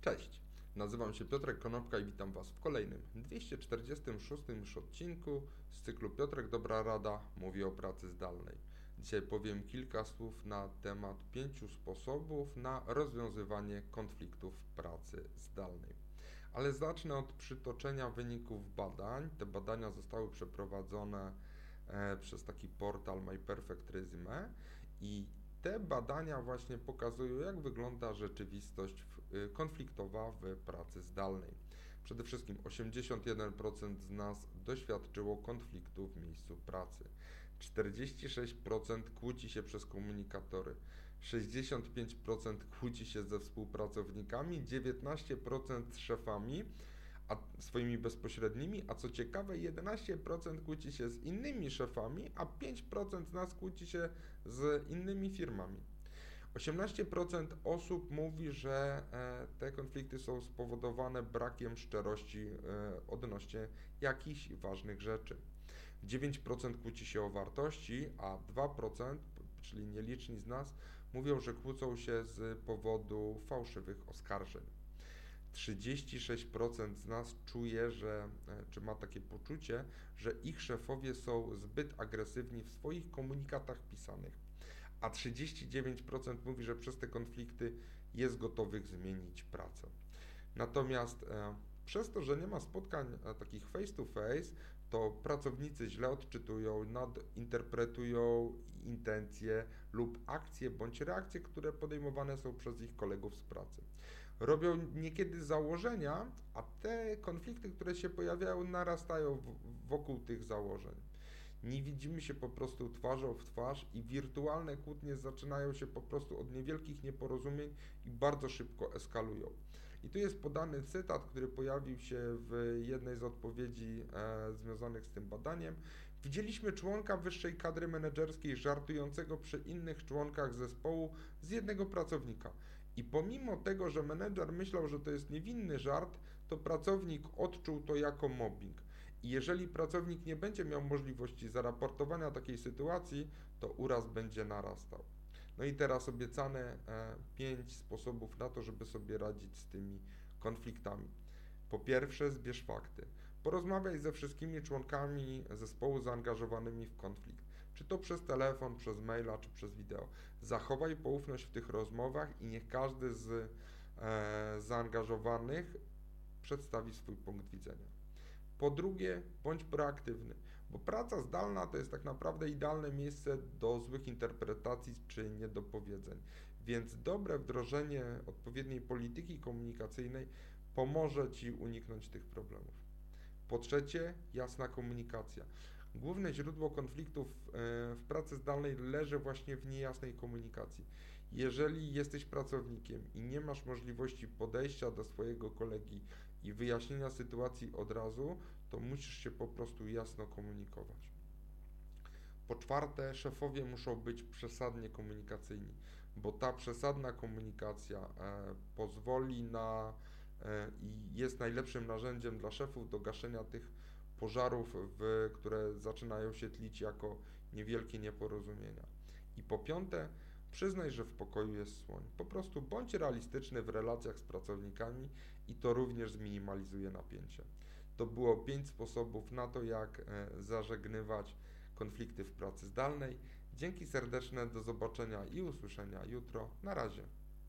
Cześć, nazywam się Piotrek Konopka i witam Was w kolejnym 246 już odcinku z cyklu Piotrek Dobra Rada mówi o pracy zdalnej. Dzisiaj powiem kilka słów na temat pięciu sposobów na rozwiązywanie konfliktów pracy zdalnej. Ale zacznę od przytoczenia wyników badań. Te badania zostały przeprowadzone e, przez taki portal My Perfect Resume i te badania właśnie pokazują, jak wygląda rzeczywistość y, konfliktowa w pracy zdalnej. Przede wszystkim 81% z nas doświadczyło konfliktu w miejscu pracy. 46% kłóci się przez komunikatory, 65% kłóci się ze współpracownikami, 19% z szefami, a swoimi bezpośrednimi, a co ciekawe 11% kłóci się z innymi szefami, a 5% z nas kłóci się z innymi firmami. 18% osób mówi, że e, te konflikty są spowodowane brakiem szczerości e, odnośnie jakichś ważnych rzeczy. 9% kłóci się o wartości, a 2%, czyli nieliczni z nas, mówią, że kłócą się z powodu fałszywych oskarżeń. 36% z nas czuje, że, e, czy ma takie poczucie, że ich szefowie są zbyt agresywni w swoich komunikatach pisanych, a 39% mówi, że przez te konflikty jest gotowych zmienić pracę. Natomiast e, przez to, że nie ma spotkań e, takich face to face, to pracownicy źle odczytują, nadinterpretują intencje lub akcje bądź reakcje, które podejmowane są przez ich kolegów z pracy robią niekiedy założenia, a te konflikty, które się pojawiają, narastają wokół tych założeń. Nie widzimy się po prostu twarzą w twarz i wirtualne kłótnie zaczynają się po prostu od niewielkich nieporozumień i bardzo szybko eskalują. I tu jest podany cytat, który pojawił się w jednej z odpowiedzi e, związanych z tym badaniem. Widzieliśmy członka wyższej kadry menedżerskiej żartującego przy innych członkach zespołu z jednego pracownika. I pomimo tego, że menedżer myślał, że to jest niewinny żart, to pracownik odczuł to jako mobbing. I jeżeli pracownik nie będzie miał możliwości zaraportowania takiej sytuacji, to uraz będzie narastał. No i teraz obiecane e, pięć sposobów na to, żeby sobie radzić z tymi konfliktami. Po pierwsze, zbierz fakty. Porozmawiaj ze wszystkimi członkami zespołu zaangażowanymi w konflikt czy to przez telefon, przez maila, czy przez wideo. Zachowaj poufność w tych rozmowach i niech każdy z e, zaangażowanych przedstawi swój punkt widzenia. Po drugie, bądź proaktywny, bo praca zdalna to jest tak naprawdę idealne miejsce do złych interpretacji czy niedopowiedzeń, więc dobre wdrożenie odpowiedniej polityki komunikacyjnej pomoże Ci uniknąć tych problemów. Po trzecie, jasna komunikacja. Główne źródło konfliktów e, w pracy zdalnej leży właśnie w niejasnej komunikacji. Jeżeli jesteś pracownikiem i nie masz możliwości podejścia do swojego kolegi i wyjaśnienia sytuacji od razu, to musisz się po prostu jasno komunikować. Po czwarte, szefowie muszą być przesadnie komunikacyjni, bo ta przesadna komunikacja e, pozwoli na e, i jest najlepszym narzędziem dla szefów do gaszenia tych pożarów, w, które zaczynają się tlić jako niewielkie nieporozumienia. I po piąte, przyznaj, że w pokoju jest słoń. Po prostu bądź realistyczny w relacjach z pracownikami i to również zminimalizuje napięcie. To było pięć sposobów na to, jak e, zażegnywać konflikty w pracy zdalnej. Dzięki serdeczne, do zobaczenia i usłyszenia jutro. Na razie.